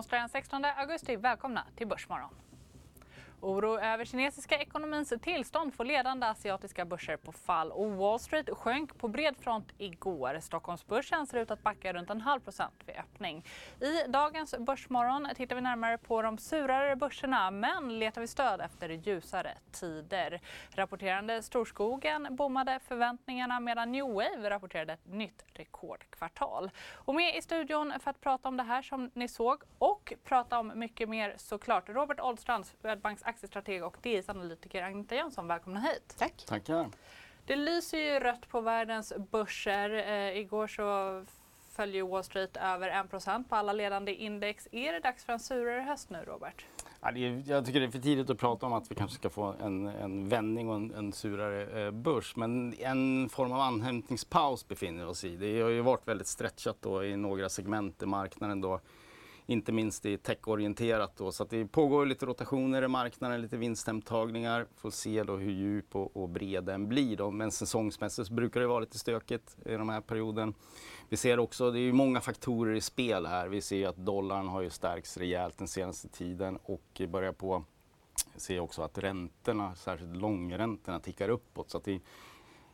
Det onsdag den 16 augusti. Välkomna till Börsmorgon. Oro över kinesiska ekonomins tillstånd får ledande asiatiska börser på fall och Wall Street sjönk på bred front igår. Stockholmsbörsen ser ut att backa runt en halv procent vid öppning. I dagens Börsmorgon tittar vi närmare på de surare börserna men letar vi stöd efter ljusare tider. Rapporterande Storskogen bommade förväntningarna medan New Wave rapporterade ett nytt rekordkvartal. Och med i studion för att prata om det här som ni såg och prata om mycket mer såklart Robert Oldstrand, Swedbanks aktiestrateg och DIs-analytiker Agneta Jönsson. Välkomna hit. Tack. Tackar. Det lyser ju rött på världens börser. Eh, igår så föll Wall Street över 1% på alla ledande index. Är det dags för en surare höst nu, Robert? Ja, det är, jag tycker det är för tidigt att prata om att vi kanske ska få en, en vändning och en, en surare eh, börs. Men en form av anhämtningspaus befinner vi oss i. Det har ju varit väldigt stretchat då i några segment i marknaden. Då inte minst i techorienterat. Då. Så att det pågår lite rotationer i marknaden, lite vinsthemtagningar. Får se då hur djup och, och bred den blir. Då. Men säsongsmässigt så brukar det vara lite stökigt i den här perioden. Vi ser också, det är ju många faktorer i spel här. Vi ser att dollarn har ju stärkts rejält den senaste tiden och börjar på se också att räntorna, särskilt långräntorna, tickar uppåt. Så att det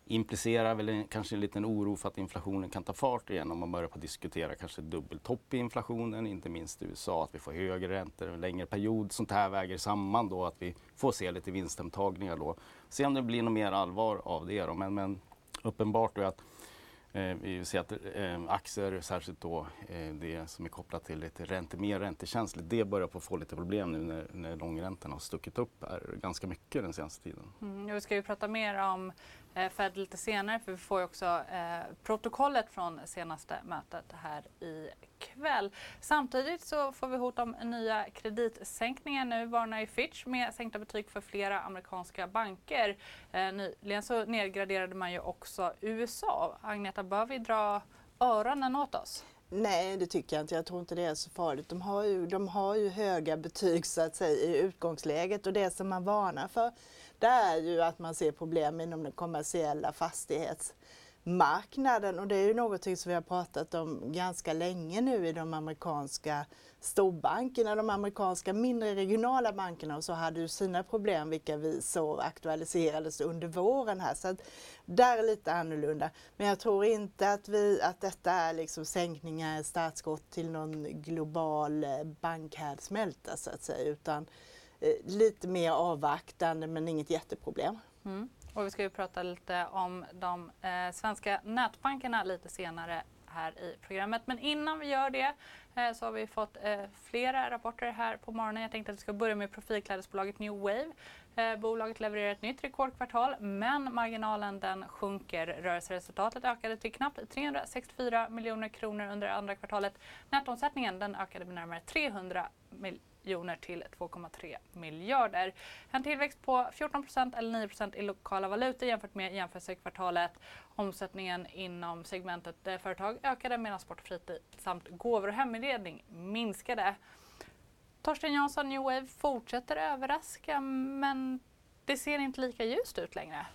implicerar väl en, kanske en liten oro för att inflationen kan ta fart igen om man börjar på diskutera kanske dubbeltopp i inflationen, inte minst i USA, att vi får högre räntor en längre period. Sånt här väger samman då att vi får se lite vinsthemtagningar då. Se om det blir något mer allvar av det då. Men, men uppenbart är att Eh, vi ser att eh, aktier, särskilt då eh, det som är kopplat till lite ränte, mer räntekänsligt, det börjar på få lite problem nu när, när långräntorna har stuckit upp här ganska mycket den senaste tiden. Mm, vi ska ju prata mer om eh, Fed lite senare för vi får ju också eh, protokollet från senaste mötet här i kväll. Samtidigt så får vi hot om nya kreditsänkningar nu varnar ju Fitch med sänkta betyg för flera amerikanska banker. Eh, nyligen så nedgraderade man ju också USA. Agneta, bör vi dra öronen åt oss? Nej, det tycker jag inte. Jag tror inte det är så farligt. De har ju, de har ju höga betyg så att säga i utgångsläget och det som man varnar för det är ju att man ser problem inom den kommersiella fastighetsmarknaden. och det är ju någonting som vi har pratat om ganska länge nu i de amerikanska storbankerna. De amerikanska mindre regionala bankerna och så hade ju sina problem vilka vi så aktualiserades under våren här. Så att där är lite annorlunda. Men jag tror inte att, vi, att detta är liksom sänkningar, startskott till någon global eh, bankhärdsmälta så att säga utan Eh, lite mer avvaktande men inget jätteproblem. Mm. Och vi ska ju prata lite om de eh, svenska nätbankerna lite senare här i programmet. Men innan vi gör det eh, så har vi fått eh, flera rapporter här på morgonen. Jag tänkte att vi ska börja med profilklädesbolaget New Wave. Eh, bolaget levererar ett nytt rekordkvartal men marginalen den sjunker. Rörelseresultatet ökade till knappt 364 miljoner kronor under andra kvartalet. Nettoomsättningen den ökade med närmare 300 miljoner miljoner till 2,3 miljarder. En tillväxt på 14% eller 9% i lokala valutor jämfört med jämförelsekvartalet. Omsättningen inom segmentet eh, företag ökade medan sport och fritid samt gåvor och heminredning minskade. Torsten Jansson, New Wave fortsätter överraska men det ser inte lika ljust ut längre.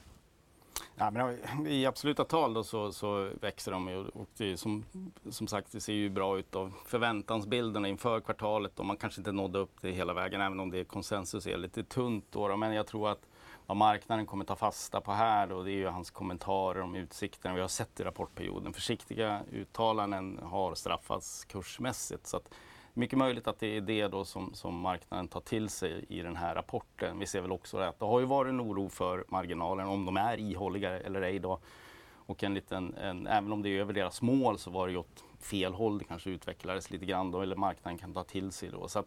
Ja, men I absoluta tal då så, så växer de och det som, som sagt det ser ju bra ut. Då. Förväntansbilderna inför kvartalet och man kanske inte nådde upp det hela vägen även om det är konsensus är lite tunt. Då, då. Men jag tror att vad marknaden kommer ta fasta på här då, det är ju hans kommentarer om utsikterna vi har sett i rapportperioden. Försiktiga uttalanden har straffats kursmässigt. Så att, mycket möjligt att det är det då som, som marknaden tar till sig i den här rapporten. Vi ser väl också att det har ju varit en oro för marginalen, om de är ihåliga eller ej. Då. Och en liten, en, även om det är över deras mål så var det ju åt fel håll. Det kanske utvecklades lite grann då, eller marknaden kan ta till sig då. Så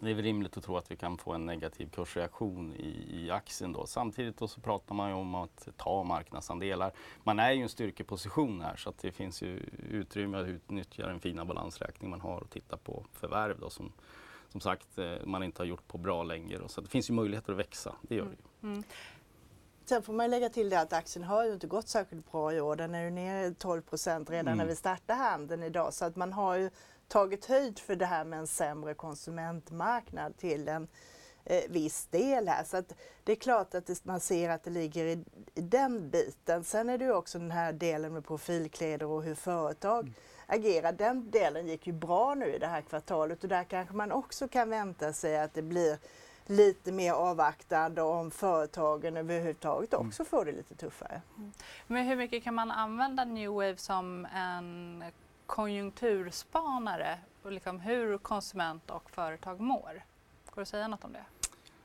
det är väl rimligt att tro att vi kan få en negativ kursreaktion i, i aktien då. Samtidigt då så pratar man ju om att ta marknadsandelar. Man är ju en styrkeposition här så att det finns ju utrymme att utnyttja den fina balansräkning man har och titta på förvärv då som som sagt eh, man inte har gjort på bra länge. Så det finns ju möjligheter att växa, det gör det ju. Mm. Sen får man lägga till det att aktien har ju inte gått särskilt bra i år. Den är ju ner 12 procent redan mm. när vi startade handeln idag. Så att man har ju tagit höjd för det här med en sämre konsumentmarknad till en eh, viss del här. Så att det är klart att det, man ser att det ligger i, i, den biten. Sen är det ju också den här delen med profilkläder och hur företag mm. agerar. Den delen gick ju bra nu i det här kvartalet och där kanske man också kan vänta sig att det blir lite mer avvaktande om företagen överhuvudtaget mm. också får det lite tuffare. Mm. Men hur mycket kan man använda New Wave som en konjunkturspanare och liksom hur konsument och företag mår? Går det att säga något om det?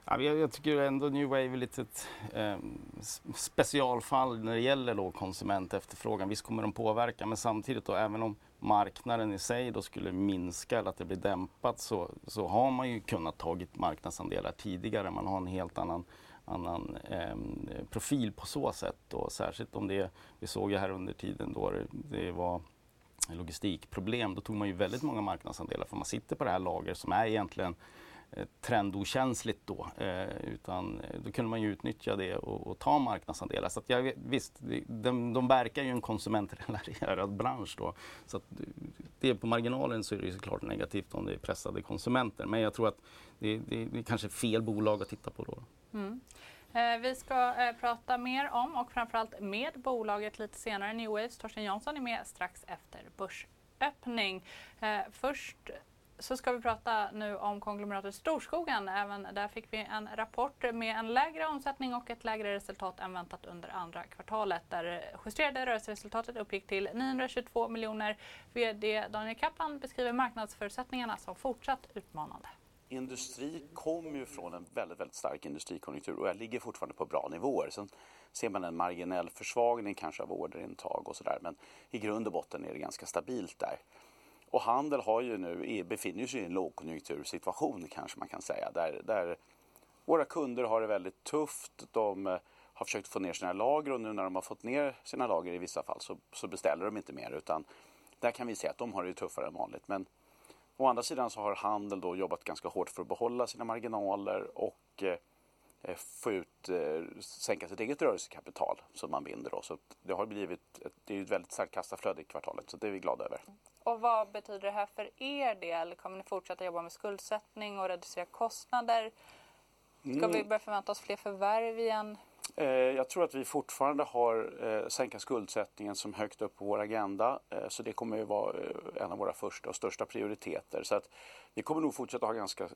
Ja, jag, jag tycker ändå New Wave är lite ett eh, specialfall när det gäller då konsumentefterfrågan. Visst kommer de påverka men samtidigt då även om marknaden i sig då skulle minska eller att det blir dämpat så, så har man ju kunnat tagit marknadsandelar tidigare. Man har en helt annan, annan eh, profil på så sätt. Och särskilt om det, vi såg ju här under tiden då det, det var logistikproblem, då tog man ju väldigt många marknadsandelar för man sitter på det här lagret som är egentligen eh, trendokänsligt då. Eh, utan eh, då kunde man ju utnyttja det och, och ta marknadsandelar. Så att jag, visst, de, de verkar ju en konsumentrelaterad bransch då. Så att det, på marginalen så är det ju såklart negativt om det är pressade konsumenter. Men jag tror att det, det, det är kanske fel bolag att titta på då. Mm. Eh, vi ska eh, prata mer om och framförallt med bolaget lite senare. New Waves, Torsten Jansson är med strax efter börsöppning. Eh, först så ska vi prata nu om konglomeratet Storskogen. Även där fick vi en rapport med en lägre omsättning och ett lägre resultat än väntat under andra kvartalet. Där justerade rörelseresultatet uppgick till 922 miljoner. VD Daniel Kaplan beskriver marknadsförutsättningarna som fortsatt utmanande. Industri kommer ju från en väldigt, väldigt stark industrikonjunktur och jag ligger fortfarande på bra nivåer. Sen ser man en marginell försvagning kanske av orderintag och sådär men i grund och botten är det ganska stabilt där. Och handel har ju nu, befinner sig i en lågkonjunktursituation kanske man kan säga. Där, där våra kunder har det väldigt tufft. De eh, har försökt få ner sina lager och nu när de har fått ner sina lager i vissa fall så, så beställer de inte mer. Utan där kan vi se att de har det tuffare än vanligt. Men å andra sidan så har handel då jobbat ganska hårt för att behålla sina marginaler och eh, eh få ut, eh, sänka sitt eget rörelsekapital som man binder. Då. Så det har blivit ett, det är ett väldigt starkt kassaflöde i kvartalet så det är vi glada över. Och vad betyder det här för er del? Kommer ni fortsätta jobba med skuldsättning och reducera kostnader? Ska mm. vi börja förvänta oss fler förvärv igen? Eh, jag tror att vi fortfarande har eh, sänka skuldsättningen som högt upp på vår agenda. Eh, så det kommer att vara en av våra första och största prioriteter. Så att vi kommer nog fortsätta ha ganska,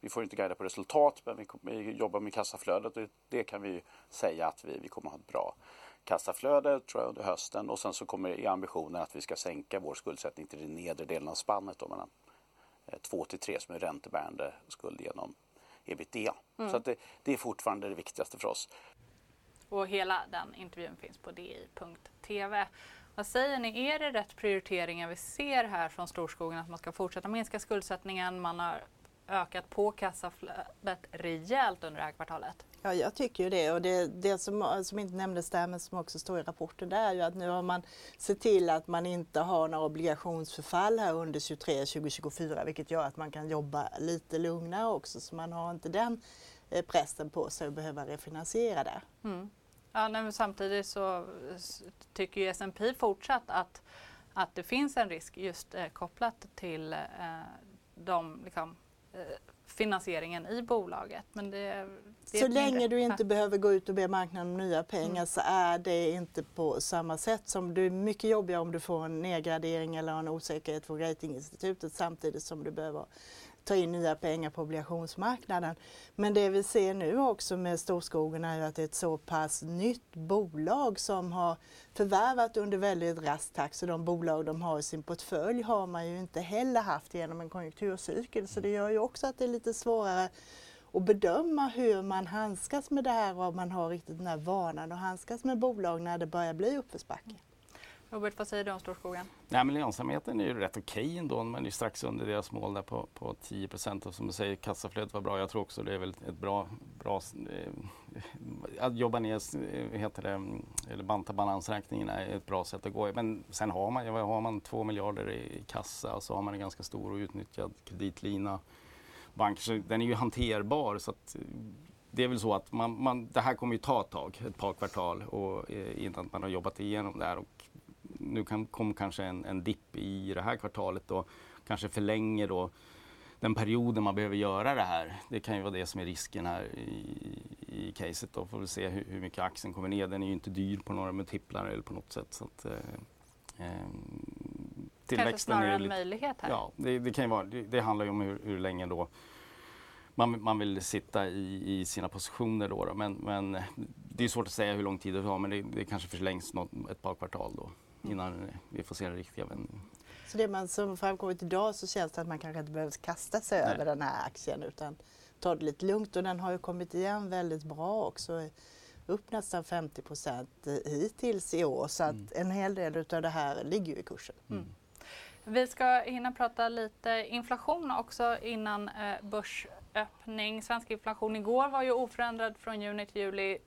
vi får inte guida på resultat men vi, jobbar med kassaflödet och det kan vi säga att vi, vi kommer att ha ett bra kassaflöde tror jag, under hösten och sen så kommer ambitionen att vi ska sänka vår skuldsättning till den nedre delen av spannet då, mellan 2 till 3 som är räntebärande skuld genom ebitda. Mm. Så det, det, är fortfarande det viktigaste för oss. Och hela den intervjun finns på di.tv. Vad säger ni, är det rätt prioriteringar vi ser här från Storskogen att man ska fortsätta minska skuldsättningen? Man har ökat på kassaflödet rejält under det här kvartalet. Ja, jag tycker ju det. Och det, det som, som inte nämndes där men som också står i rapporten det är ju att nu har man sett till att man inte har några obligationsförfall här under 23 2024 vilket gör att man kan jobba lite lugnare också så man har inte den eh, pressen på sig att behöva refinansiera det. Mm. Ja, men samtidigt så tycker ju S&P fortsatt att, att det finns en risk just eh, kopplat till eh, de liksom, finansieringen i bolaget. Men det, det så länge du inte behöver gå ut och be marknaden om nya pengar mm. så är det inte på samma sätt som det är mycket jobbigare om du får en nedgradering eller en osäkerhet från ratinginstitutet samtidigt som du behöver ta in nya pengar på obligationsmarknaden. Men det vi ser nu också med Storskogen är att det är ett så pass nytt bolag som har förvärvat under väldigt rask takt. Så de bolag de har i sin portfölj har man ju inte heller haft genom en konjunkturcykel. Så det gör ju också att det är lite svårare att bedöma hur man handskas med det här och om man har riktigt den här vanan att handskas med bolag när det börjar bli uppförsbacke. Robert, vad säger du om Storskogen? Nej, men lönsamheten är ju rätt okej okay ändå. Man är strax under deras mål där på, på 10 procent. Och som du säger, kassaflödet var bra. Jag tror också det är väl ett bra, bra eh, att jobba ner, eh, heter det, eller banta balansräkningen är ett bra sätt att gå. Men sen har man, har man 2 miljarder i kassa och så har man en ganska stor och utnyttjad kreditlina. Banker, så den är ju hanterbar. Så att, eh, det är väl så att man, man, det här kommer ju ta ett tag, ett par kvartal och, eh, innan man har jobbat igenom det här. Och nu kan, kom kanske en, en dipp i det här kvartalet och kanske förlänger då den perioden man behöver göra det här. Det kan ju vara det som är risken här i, i caset. Då får vi se hur, hur, mycket aktien kommer ner. Den är ju inte dyr på några multiplar eller på något sätt. Så att, eh, eh Kanske snarare en möjlighet här? Ja, det, det kan vara. Det, det handlar ju om hur, hur länge då man, man vill sitta i, i sina positioner då, då. Men, men det är svårt att säga hur lång tid det tar men det, det kanske förlängs något, ett par kvartal då innan vi får se den riktiga vändningen. Så det man som framkommit idag så känns det att man kanske inte behöver kasta sig Nej. över den här aktien utan ta det lite lugnt och den har ju kommit igen väldigt bra också. Upp nästan 50 procent hittills i år så att mm. en hel del utav det här ligger ju i kursen. Mm. Vi ska hinna prata lite inflation också innan eh, börsöppning. Svensk inflation igår var ju oförändrad från juni till juli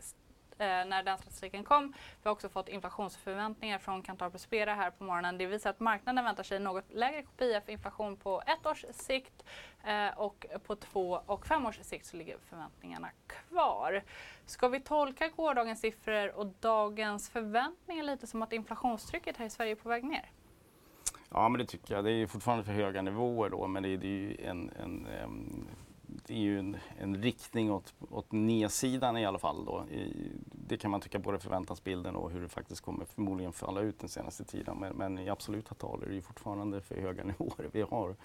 eh, när den statistiken kom. Vi har också fått inflationsförväntningar från Kantar Prospera här på morgonen. Det visar att marknaden väntar sig något lägre kopia för inflation på ett års sikt eh, och på två och fem års sikt så ligger förväntningarna kvar. Ska vi tolka gårdagens siffror och dagens förväntningar lite som att inflationstrycket här i Sverige är på väg ner? Ja, men det tycker jag. Det är fortfarande för höga nivåer då, men det är, det är ju en, en, en det är ju en, en, riktning åt, åt nedsidan i alla fall. Då. I, det kan man tycka både förväntansbilden och hur det faktiskt kommer förmodligen falla ut den senaste tiden. Men, men i absoluta tal är det ju fortfarande för höga nivåer vi har.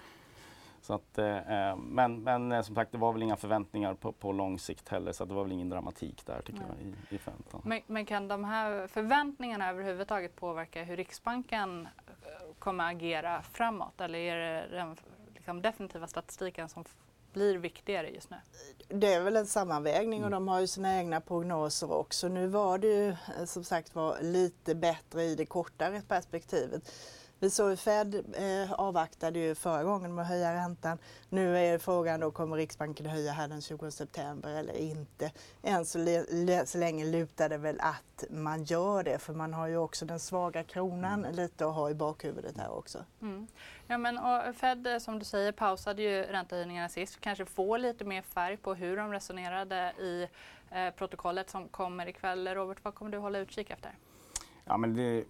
Så att, eh, eh men, men eh, som sagt, det var väl inga förväntningar på, på lång sikt heller så det var väl ingen dramatik där tycker Nej. jag i, i förväntan. Men, men, kan de här förväntningarna överhuvudtaget påverka hur Riksbanken eh, kommer agera framåt eller är det den liksom, definitiva statistiken som blir viktigare just nu? Det är väl en sammanvägning och mm. de har ju sina egna prognoser också. Nu var det ju eh, som sagt var lite bättre i det kortare perspektivet. Vi såg ju Fed eh, avvaktade ju förra gången med att höja räntan. Nu är frågan då, kommer Riksbanken höja här den 20 september eller inte? Än så, så länge lutar det väl att man gör det för man har ju också den svaga kronan mm. lite att ha i bakhuvudet här också. Mm. Ja, men, och Fed eh, som du säger pausade ju räntehöjningarna sist. Kanske får lite mer färg på hur de resonerade i eh, protokollet som kommer ikväll. Robert, vad kommer du hålla utkik efter? Ja, men det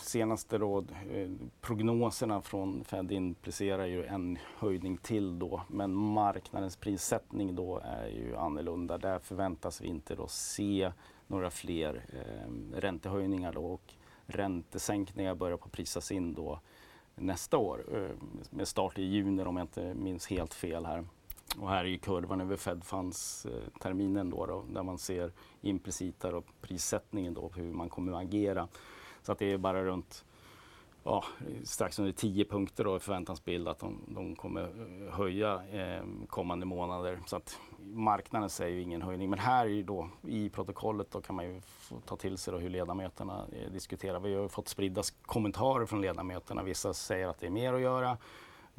senaste då, eh, prognoserna från Fed implicerar ju en höjning till då. Men marknadens prissättning då är ju annorlunda. Där förväntas vi inte då se några fler eh, räntehöjningar då och räntesänkningar börjar på prisas in då nästa år eh, med start i juni om jag inte minns helt fel här. Och här är ju kurvan över Fed Funds-terminen eh, då, då, där man ser implicita och prissättningen då, hur man kommer att agera. Så att det är bara runt ja, strax under 10 punkter då i förväntansbild att de, de kommer höja eh, kommande månader. Så att marknaden säger ju ingen höjning. Men här är ju då i protokollet då kan man ju ta till sig då hur ledamöterna eh, diskuterar. Vi har fått spridda kommentarer från ledamöterna. Vissa säger att det är mer att göra.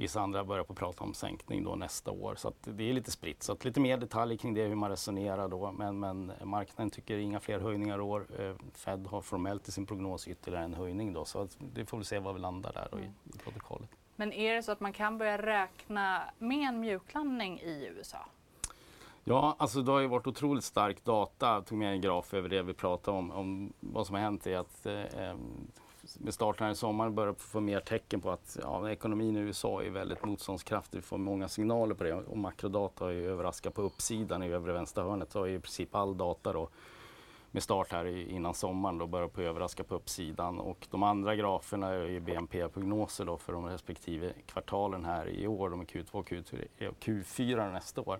Vissa andra börjar på prata om sänkning då nästa år. Så det är lite spritt. Så lite mer detaljer kring det, hur man resonerar då. Men, men marknaden tycker inga fler höjningar i år. Eh, Fed har formellt i sin prognos ytterligare en höjning då. Så det får vi se var vi landar där mm. i, i protokollet. Men är det så att man kan börja räkna med en mjuklandning i USA? Ja, alltså det har ju varit otroligt stark data. Jag tog med en graf över det vi pratade om. om vad som har hänt är att eh, med starten här i sommar börjar få mer tecken på att ja, ekonomin i USA är väldigt motståndskraftig. Vi får många signaler på det och makrodata har ju överraskat på uppsidan i övre vänstra hörnet. Så har i princip all data då med start här innan sommaren då börjar på överraska på uppsidan och de andra graferna är ju BNP-prognoser då för de respektive kvartalen här i år, de är Q2 Q3 och Q4 nästa år.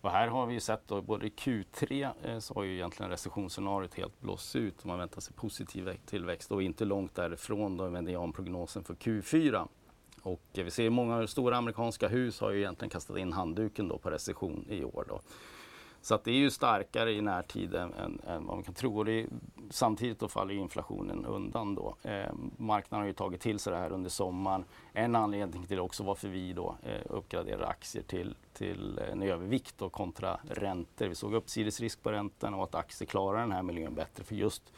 Och här har vi sett då, både i Q3 eh, så har ju egentligen recessionsscenariot helt blåst ut och man väntar sig positiv tillväxt och inte långt därifrån då medianprognosen för Q4. Och eh, vi ser många stora amerikanska hus har ju egentligen kastat in handduken då på recession i år. Då. Så att det är ju starkare i närtid än, än, än vad man kan tro. Och det är, samtidigt då faller inflationen undan då. Eh, marknaden har ju tagit till sig det här under sommaren. En anledning till också varför vi då eh, uppgraderar aktier till, till eh, en övervikt då, kontra räntor. Vi såg uppsidesrisk på räntan och att aktier klarar den här miljön bättre. För just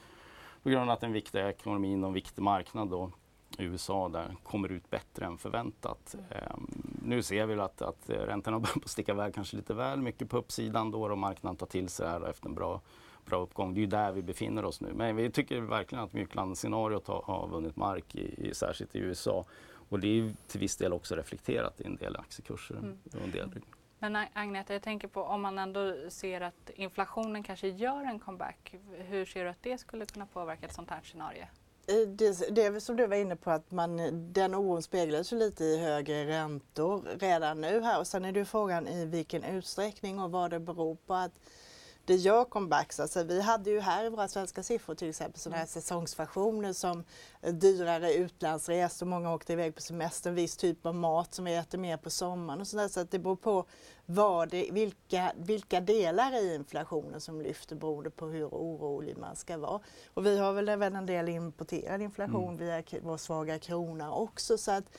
på grund av att den viktiga ekonomin och en viktig marknad då USA där kommer ut bättre än förväntat. Ehm, nu ser vi att, att räntorna börjar sticka iväg kanske lite väl mycket på uppsidan då och marknaden tar till sig det här efter en bra, bra uppgång. Det är ju där vi befinner oss nu. Men vi tycker verkligen att mjuklandsscenariot har, har vunnit mark, i, i, särskilt i USA. Och det är till viss del också reflekterat i en del aktiekurser. Mm. en del. Men Agneta, jag tänker på om man ändå ser att inflationen kanske gör en comeback. Hur ser du att det skulle kunna påverka ett sånt här scenario? Det, det är som du var inne på att man, den oron speglas ju lite i högre räntor redan nu här. Och sen är det frågan i vilken utsträckning och vad det beror på att det gör comebacks. Alltså, vi hade ju här i våra svenska siffror till exempel sådana här säsongsversioner som dyrare utlandsresor, många åkte iväg på semester, en viss typ av mat som vi äter mer på sommaren och sådär. Så att det beror på vad det, vilka, vilka delar i inflationen som lyfter beroende på hur orolig man ska vara. Och vi har väl även en del importerad inflation mm. via vår svaga krona också. Så att eh,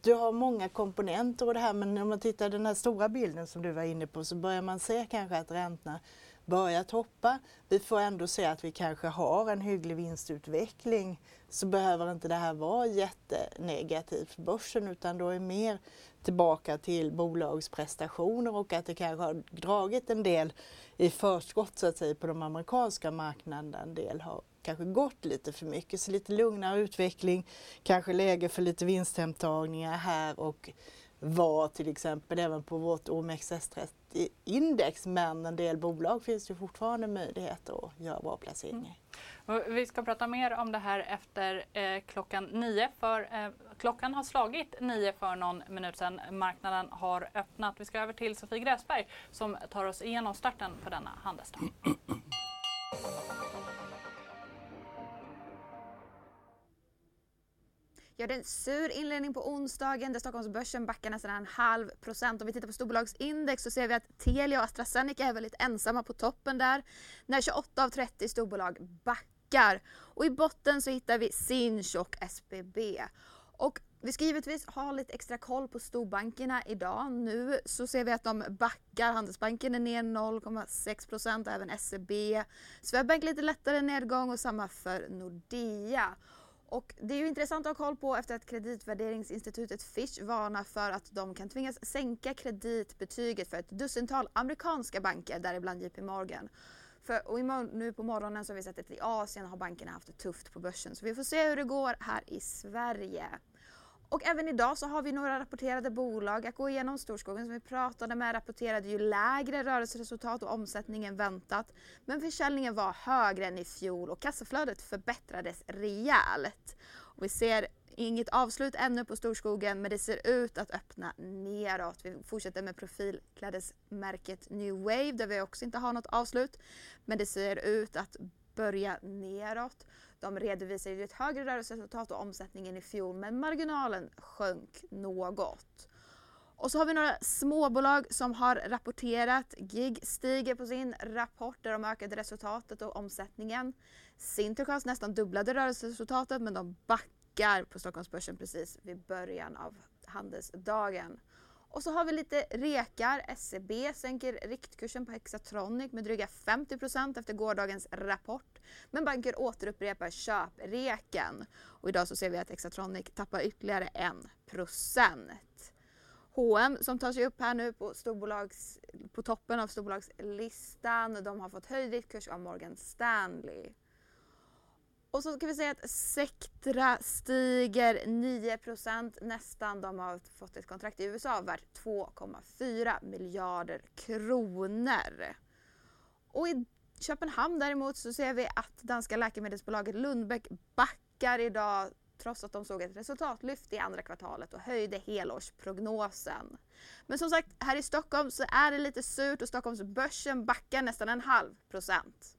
du har många komponenter och det här men om man tittar den här stora bilden som du var inne på så börjar man se kanske att räntorna börjat hoppa. Vi får ändå se att vi kanske har en hygglig vinstutveckling så behöver inte det här vara jättenegativt för börsen utan då är mer tillbaka till bolagsprestationer och att det kanske har dragit en del i förskott så att säga på de amerikanska marknaderna. En del har kanske gått lite för mycket. Så lite lugnare utveckling, kanske läge för lite vinsthemtagningar här och var till exempel även på vårt OMXS30-index men en del bolag finns det fortfarande möjligheter att göra bra placeringar. Mm. Vi ska prata mer om det här efter eh, klockan nio för eh, klockan har slagit nio för någon minut sedan. Marknaden har öppnat. Vi ska över till Sofie Gräsberg som tar oss igenom starten på denna handelsdag. Ja, det är en sur inledning på onsdagen där Stockholmsbörsen backar nästan en halv procent. Om vi tittar på storbolagsindex så ser vi att Telia och AstraZeneca är väldigt ensamma på toppen där. När 28 av 30 storbolag backar. Och i botten så hittar vi Sinch och SBB. Och vi ska givetvis ha lite extra koll på storbankerna idag. Nu så ser vi att de backar. Handelsbanken är ner 0,6 procent, även SEB. Swedbank lite lättare nedgång och samma för Nordea. Och det är ju intressant att ha koll på efter att kreditvärderingsinstitutet Fitch varnar för att de kan tvingas sänka kreditbetyget för ett dussintal amerikanska banker, däribland JP Morgan. För, och nu på morgonen så har vi sett att i Asien har bankerna haft det tufft på börsen. Så vi får se hur det går här i Sverige. Och även idag så har vi några rapporterade bolag att gå igenom. Storskogen som vi pratade med rapporterade ju lägre rörelseresultat och omsättning än väntat. Men försäljningen var högre än i fjol och kassaflödet förbättrades rejält. Och vi ser inget avslut ännu på Storskogen men det ser ut att öppna neråt. Vi fortsätter med profilklädesmärket New Wave där vi också inte har något avslut. Men det ser ut att börja neråt. De redovisade ett högre rörelseresultat och omsättningen i fjol men marginalen sjönk något. Och så har vi några småbolag som har rapporterat. GIG stiger på sin rapport där de ökade resultatet och omsättningen. Sintercast nästan dubblade rörelseresultatet men de backar på Stockholmsbörsen precis vid början av handelsdagen. Och så har vi lite rekar. SEB sänker riktkursen på Hexatronic med dryga 50% efter gårdagens rapport. Men banker återupprepar köpreken. Och idag så ser vi att Hexatronic tappar ytterligare 1 H&M som tar sig upp här nu på, storbolags, på toppen av storbolagslistan. De har fått höjd riktkurs av Morgan Stanley. Och så kan vi säga att Sectra stiger 9% nästan. De har fått ett kontrakt i USA värt 2,4 miljarder kronor. Och i Köpenhamn däremot så ser vi att danska läkemedelsbolaget Lundbeck backar idag trots att de såg ett resultatlyft i andra kvartalet och höjde helårsprognosen. Men som sagt, här i Stockholm så är det lite surt och Stockholmsbörsen backar nästan en halv procent.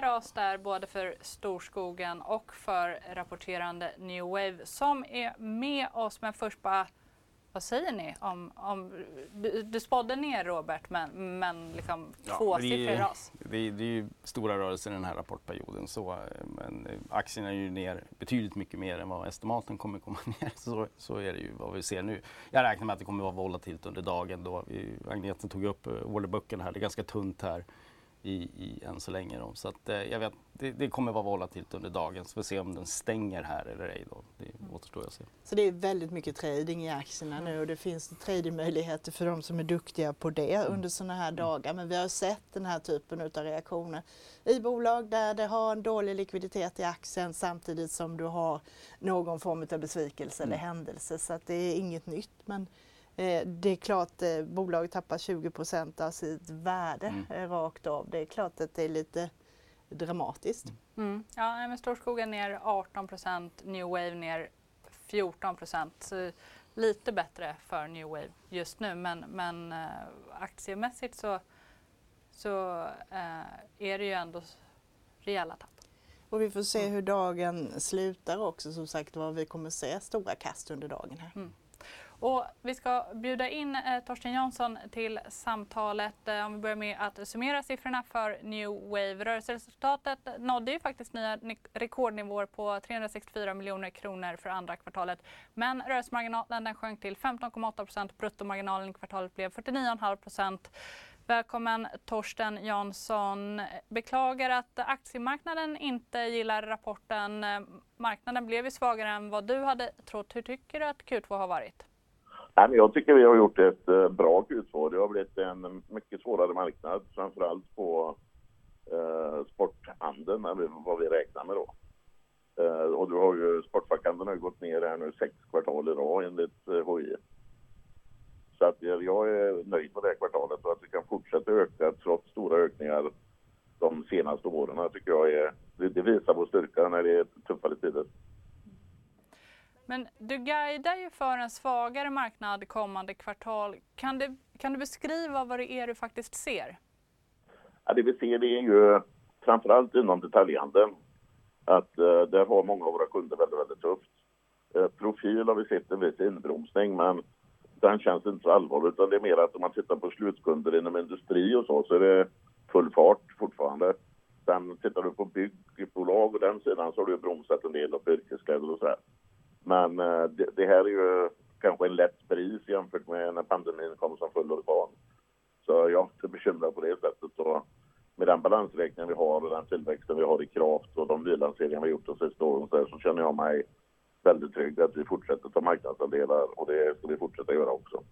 Ras där både för storskogen och för rapporterande New Wave som är med oss. Men först bara, vad säger ni om, om du, du spådde ner Robert men, men liksom Ja, tvåsiffrig ras. Det det är ju stora rörelser den här rapportperioden. Så, eh, men eh, aktierna är ju ner betydligt mycket mer än vad estimaten kommer komma ner. Så, så är det ju vad vi ser nu. Jag räknar med att det kommer vara volatilt under dagen. Då. Vi, Agneta tog upp eh, orderböckerna här. Det är ganska tunt här i, i, än så länge. Då. Så att, eh, jag vet, det, det kommer vara volatilt under dagen. Så vi får se om den stänger här eller ej. Då. Det återstår att se. Så det är väldigt mycket trading i aktierna nu och det finns tradingmöjligheter för de som är duktiga på det under sådana här dagar. Men vi har sett den här typen av reaktioner i bolag där det har en dålig likviditet i aktien samtidigt som du har någon form av besvikelse eller händelse. Så att det är inget nytt. Men det är klart eh, bolaget tappar 20% av sitt värde Mm. eh, rakt av. Det är klart att det är lite dramatiskt. Mm. Ja, nej, men Storskogen ner 18% New Wave ner 14 Så lite bättre för New Wave just nu men, men eh, aktiemässigt så, så eh, är det ju ändå rejäla tapp. Och vi får se hur dagen slutar också. Som sagt var, vi kommer se stora kast under dagen här. Och vi ska bjuda in eh, Torsten Jansson till samtalet. Eh, om vi börjar med att summera siffrorna för New Wave. Rörelseresultatet nådde ju faktiskt nya rekordnivåer på 364 miljoner kronor för andra kvartalet. Men rörelsemarginalen den sjönk till 15,8 procent. Bruttomarginalen i kvartalet blev 49,5 procent. Välkommen Torsten Jansson. Beklagar att aktiemarknaden inte gillar rapporten. Eh, marknaden blev ju svagare än vad du hade trott. Hur tycker du att Q2 har varit? Nej, men jag tycker vi har gjort ett eh, bra Q2. Det har blivit en mycket svårare marknad, framförallt på eh, sporthandeln, eller vad vi räknar med då. Eh, och du har ju, sportfackhandeln har ju gått ner här nu sex kvartal i rad enligt eh, HI. Så att jag är nöjd med det här kvartalet och att vi kan fortsätta öka trots stora ökningar de senaste åren. Tycker jag är, det visar vår styrka när det är tuffare tider. Men du guidar ju för en svagare marknad kommande kvartal. Kan du, kan du beskriva vad det är du faktiskt ser? Ja, det vi ser det är ju framförallt inom detaljhandeln att eh, där har många av våra kunder väldigt, väldigt tufft. Eh, profil har vi sett en viss inbromsning men den känns inte så allvarlig utan det är mer att om man tittar på slutkunder inom industri och så så är det full fart fortfarande. Sen tittar du på byggbolag och den sidan så har du bromsat en del av på yrkeskläder och så här. Men eh, det, det här är ju kanske en lätt bris jämfört med när pandemin kom som full orkan. Så jag är inte bekymrad på det sättet. Och med den balansräkningen vi har och den tillväxten vi har i kraft och de nylanseringar vi har gjort de sista åren så, här, så känner jag mig väldigt trygg att vi fortsätter ta marknadsandelar och det ska vi fortsätta göra också.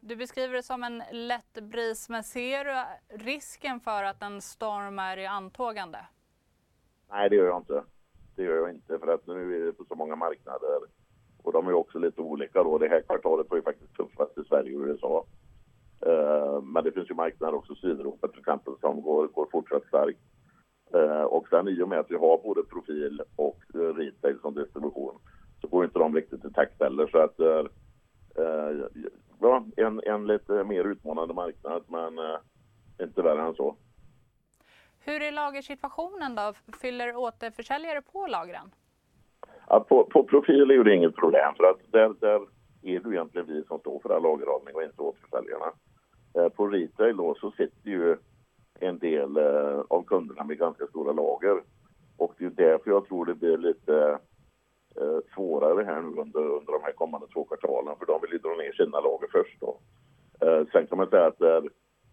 Du beskriver det som en lätt bris, men ser du risken för att en storm är i antågande? Nej, det gör jag inte. Det gör jag inte för att nu är det på så många marknader och de är också lite olika då. Det här kvartalet var ju faktiskt tuffast i Sverige och USA. Uh, Men det finns ju marknader också, Sydeuropa till exempel, som går, går fortsatt starkt. Uh, Och sen i och med att vi har både profil och uh, retail som distribution så går inte de riktigt i takt heller. Så att ja, en, en lite mer utmanande marknad men inte värre än så. Hur är lagersituationen då? Fyller återförsäljare på lagren? Ja, på, på profil är det inget problem för att där, där är det egentligen vi som står för all lagerhållning och inte återförsäljarna. Eh, på retail då så sitter ju en del eh, av kunderna med ganska stora lager och det är därför jag tror det blir lite eh, svårare här nu under, under de här kommande två kvartalen för de vill ju dra ner sina lager först då. Eh, sen kan man säga att där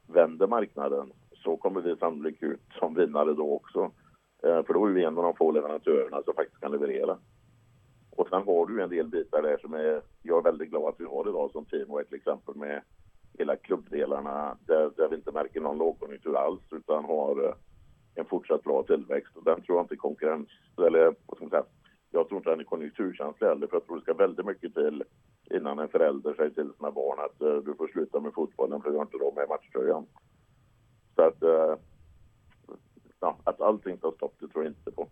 vänder marknaden så kommer vi sannolikt ut som vinnare då också. Eh, för då är vi en av de få leverantörerna som faktiskt kan leverera. Och sen har du en del bitar där som är, jag är väldigt glad att vi har idag som Teamway till exempel med hela klubbdelarna där, där vi inte märker någon lågkonjunktur alls utan har eh, en fortsatt bra tillväxt och den tror jag inte konkurrens, eller vad ska man säga, jag tror inte den är konjunkturkänslig heller för jag tror det ska väldigt mycket till innan en förälder säger till sina barn att eh, du får sluta med fotbollen för du har inte råd med matchtröjan. Så att, uh, ja, att allting tar stopp, det tror jag inte på.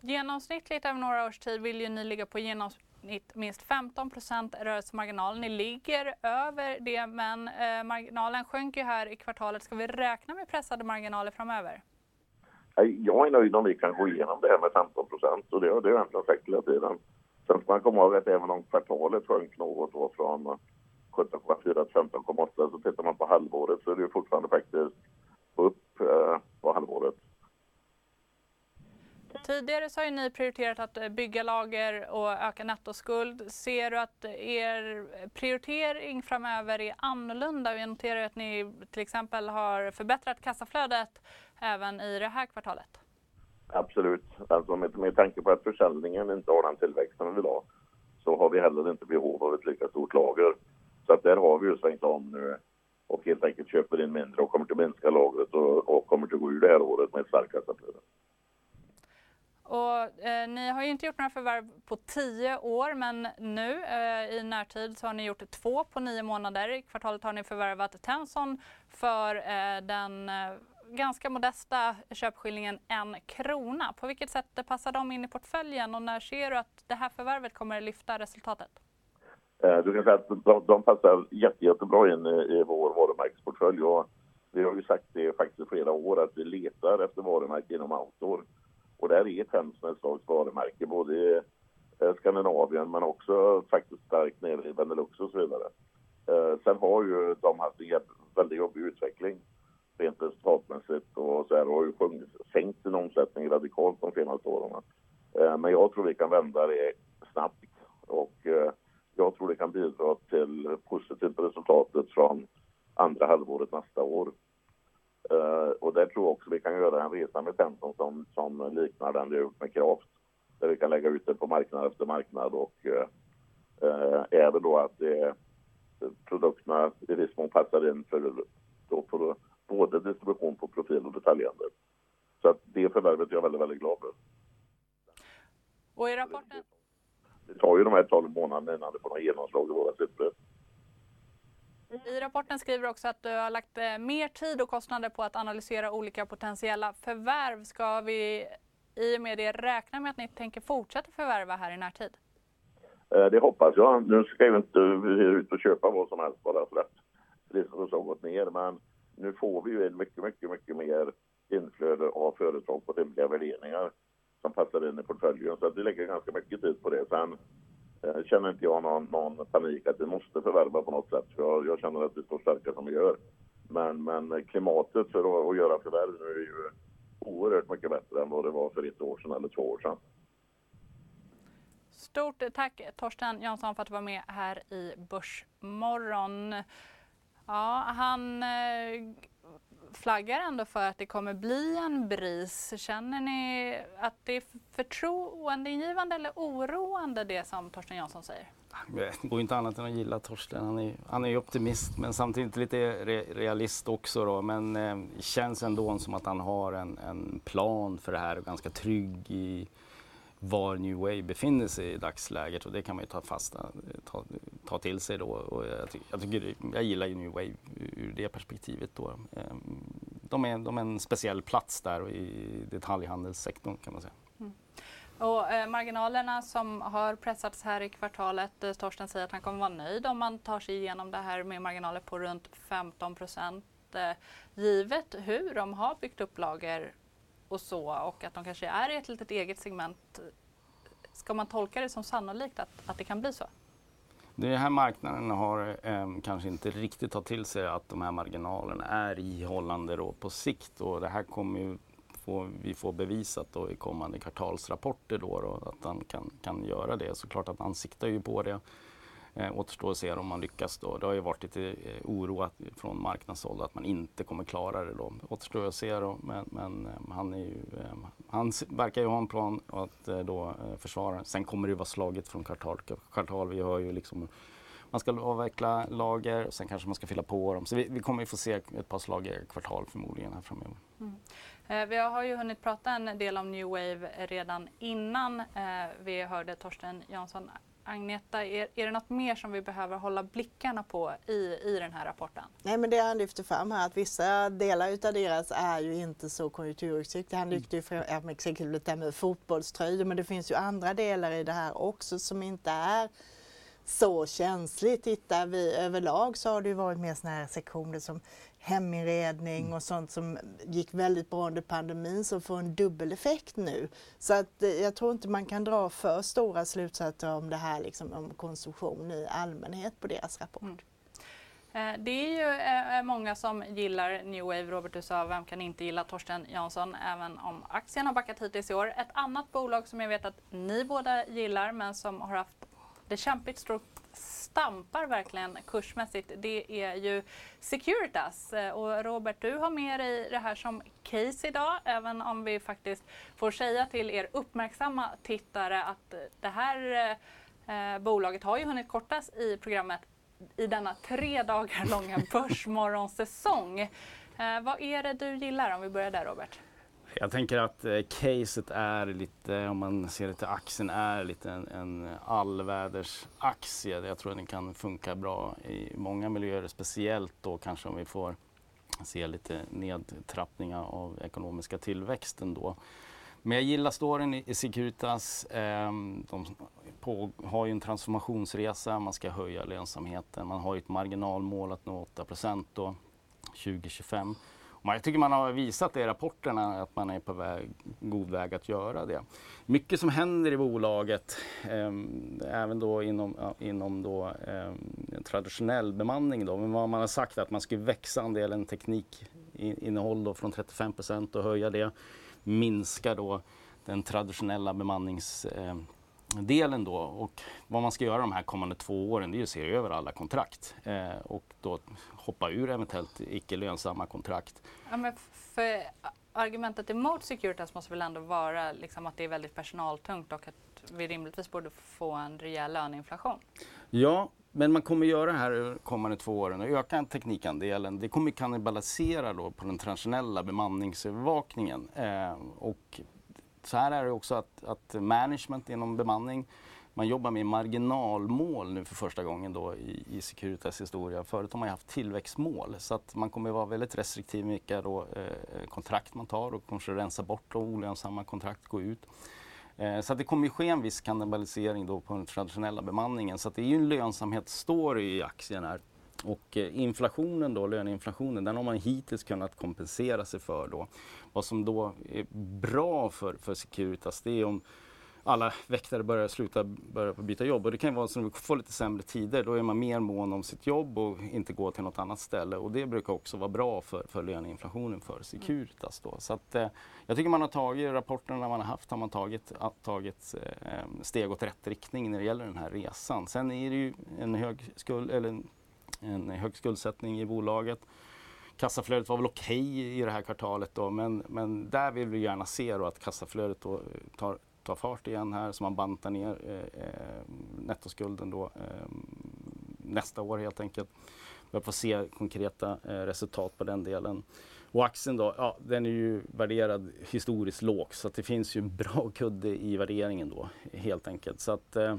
Genomsnittligt över några års tid vill ju ni ligga på genomsnitt minst 15% rörelsemarginal. Ni ligger över det men eh, marginalen sjönk ju här i kvartalet. Ska vi räkna med pressade marginaler framöver? Jag är nöjd om vi kan gå igenom det här med 15 procent och det har jag egentligen sagt hela tiden. Sen ska man komma ihåg att även om kvartalet sjönk något då från 17,4 till 15,8 så tittar man på halvåret så är det fortfarande faktiskt upp eh, på halvåret. Tidigare så har ni prioriterat att eh, bygga lager och öka nettoskuld. Ser du att er prioritering framöver är annorlunda? Vi noterar att ni till exempel har förbättrat kassaflödet även i det här kvartalet. Absolut. Alltså med, med tanke på att försäljningen inte har den tillväxten vi vill ha så har vi heller inte behov av ett lika stort lager. Så att där har vi ju svängt om nu och helt enkelt köper in mindre och kommer att minska lagret och, och kommer att gå ur det här året med ett starkt kassaflöde. Och, eh, ni har ju inte gjort några förvärv på tio år men nu eh, i närtid så har ni gjort två på nio månader. I kvartalet har ni förvärvat Tenson för eh, den eh, ganska modesta köpskillingen en krona. På vilket sätt passar de in i portföljen och när ser du att det här förvärvet kommer att lyfta resultatet? Eh, du kan säga att de, de passar jätte, jättebra in i, i vår varumärkesportfölj och vi har ju sagt det faktiskt i flera år att vi letar efter varumärken inom outdoor. Och där är Tensen ett slags varumärke både i eh, Skandinavien men också faktiskt starkt nere i Benelux och så vidare. Eh, sen har ju de haft en väldigt jobbig utveckling rent resultatmässigt och så här har ju sjungit, sänkt sin omsättning radikalt de senaste åren. Eh, men jag tror vi kan vända det snabbt och eh, jag tror det kan bidra till positivt resultatet från andra halvåret nästa år. Uh, och där tror jag också vi kan göra en resa med Penton som, som liknar den vi har gjort med Kraft. Där vi kan lägga ut det på marknad efter marknad och eh, uh, även då att det, produkterna i viss mån passar in för, då för både distribution på profil och detaljhandel. Så att det förvärvet är jag väldigt, väldigt glad för. Och i rapporten? Det tar ju de här 12 månaderna innan det får något genomslag i våra siffror. I rapporten skriver du också att du har lagt eh, mer tid och kostnader på att analysera olika potentiella förvärv. Ska vi i och med det räkna med att ni tänker fortsätta förvärva här i närtid? Eh, det hoppas jag. Nu ska jag inte ut och köpa vad som helst bara för att priset har gått ner. Men nu får vi ju en mycket, mycket, mycket mer inflöde av företag på rimliga värderingar som passar in i portföljen. Så att vi lägger ganska mycket tid på det. Sen Eh, känner inte jag någon, någon panik att vi måste förvärva på något sätt. För jag, jag känner att vi står starka som vi gör. Men, men klimatet för att, att göra förvärv nu är ju oerhört mycket bättre än vad det var för ett år sedan eller två år sedan. Stort tack Torsten Jansson för att du var med här i Börsmorgon. Ja, han eh, flaggar ändå för att det kommer bli en bris. Känner ni att det är förtroendeingivande eller oroande det som Torsten Jansson säger? Det går inte annat än att gilla Torsten. Han är, han är optimist men samtidigt lite re, realist också. Då. Men eh, känns ändå som att han har en, en plan för det här och ganska trygg i var New Wave befinner sig i dagsläget och det kan man ju ta fasta, ta, ta till sig då. Och jag, ty jag, tycker, jag gillar ju New Wave ur det perspektivet då. Ehm, de är, de är en speciell plats där i detaljhandelssektorn kan man säga. Mm. Och eh, marginalerna som har pressats här i kvartalet, eh, Torsten säger att han kommer vara nöjd om man tar sig igenom det här med marginaler på runt 15 procent. Eh, givet hur de har byggt upp lager och så och att de kanske är i ett litet eget segment. Ska man tolka det som sannolikt att, att det kan bli så? Den här marknaden har eh, kanske inte riktigt tagit till sig att de här marginalerna är ihållande då på sikt och det här kommer ju få, vi få bevisat då i kommande kvartalsrapporter då, då att han kan, kan göra det. Såklart att han siktar ju på det. Eh, återstår att se om man lyckas då. Det har ju varit lite eh, oro från marknadshåll att man inte kommer klara det då. Återstår att se då, men, men eh, han, är ju, eh, han verkar ju ha en plan att eh, då eh, försvara. Sen kommer det vara slaget från kvartal till kvartal. Vi har ju liksom man ska avveckla lager och sen kanske man ska fylla på dem. Så vi, vi kommer ju få se ett par slag i kvartal förmodligen här framöver. Mm. Eh, vi har ju hunnit prata en del om New Wave redan innan eh, vi hörde Torsten Jansson. Agneta, är, är det något mer som vi behöver hålla blickarna på i, i den här rapporten? Nej men det han lyfter fram här att vissa delar utav deras är ju inte så konjunkturutsiktiga. Han lyfte ju fram exempelvis det här med fotbollströjor men det finns ju andra delar i det här också som inte är så känsligt. Tittar vi överlag så har det ju varit mer sådana här sektioner som heminredning och sånt som gick väldigt bra under pandemin som får en dubbel effekt nu. Så att eh, jag tror inte man kan dra för stora slutsatser om det här liksom, om konsumtion i allmänhet på deras rapport. Mm. Eh, det är ju eh, många som gillar New Wave. Robert, du sa vem kan inte gilla Torsten Jansson även om aktien har backat hittills i år. Ett annat bolag som jag vet att ni båda gillar men som har haft det kämpigt stampar verkligen kursmässigt det är ju Securitas. Och Robert, du har med dig det här som case idag, även om vi faktiskt får säga till er uppmärksamma tittare att det här eh, bolaget har ju hunnit kortas i programmet i denna tre dagar långa börsmorgonsäsong. Eh, vad är det du gillar om vi börjar där Robert? Jag tänker att eh, caset är lite, om man ser det till aktien, är lite en, en allvädersaktie. Jag tror att den kan funka bra i många miljöer, speciellt då kanske om vi får se lite nedtrappningar av ekonomiska tillväxten då. Men jag gillar storyn i, Securitas. Eh, de på, har ju en transformationsresa, man ska höja lönsamheten. Man har ju ett marginalmål att nå 8 då 2025. Jag tycker man har visat det i rapporterna att man är på väg, god väg att göra det. Mycket som händer i bolaget, eh, även då inom, inom då, eh, traditionell bemanning. Då. Men vad man har sagt är att man ska växa andelen teknikinnehåll då från 35 procent och höja det. Minska då den traditionella bemannings eh, delen då och vad man ska göra de här kommande två åren det är att se över alla kontrakt eh, och då hoppa ur eventuellt icke lönsamma kontrakt. Ja, men för argumentet emot Securitas måste väl ändå vara liksom att det är väldigt personaltungt och att vi rimligtvis borde få en rejäl löneinflation? Ja, men man kommer göra det här de kommande två åren och öka teknikandelen. Det kommer kannibalisera då på den traditionella bemanningsövervakningen eh, och så här är det också att, att management inom bemanning man jobbar med marginalmål nu för första gången då i, i Securitas historia. Förut har man haft tillväxtmål så att man kommer vara väldigt restriktiv med vilka då, eh, kontrakt man tar och kanske rensa bort då olönsamma kontrakt, gå ut. Eh, så att det kommer ske en viss kannibalisering då på den traditionella bemanningen. Så att det är ju en lönsamhetsstory i aktien här. Och eh, inflationen då, löneinflationen, den har man hittills kunnat kompensera sig för då. Vad som då är bra för, för Securitas, det är om alla väktare börjar sluta börjar byta jobb. Och det kan vara så att vi får lite sämre tider. Då är man mer mån om sitt jobb och inte gå till något annat ställe. Och det brukar också vara bra för, för löneinflationen för Securitas. Då. Så att, eh, jag tycker man har tagit, rapporterna man har haft, har man tagit, eh, tagit eh, steg åt rätt riktning när det gäller den här resan. Sen är det ju en hög, skuld, eller en, en hög skuldsättning i bolaget. Kassaflödet var väl okej okay i det här kvartalet då, men, men där vill vi gärna se att kassaflödet då tar tar fart igen här så man bantar ner eh, eh, nettoskulden då eh, nästa år helt enkelt. Vi får se konkreta eh, resultat på den delen. Och aktien då, ja den är ju värderad historiskt lågt så att det finns ju en bra kudde i värderingen då helt enkelt. Så att eh,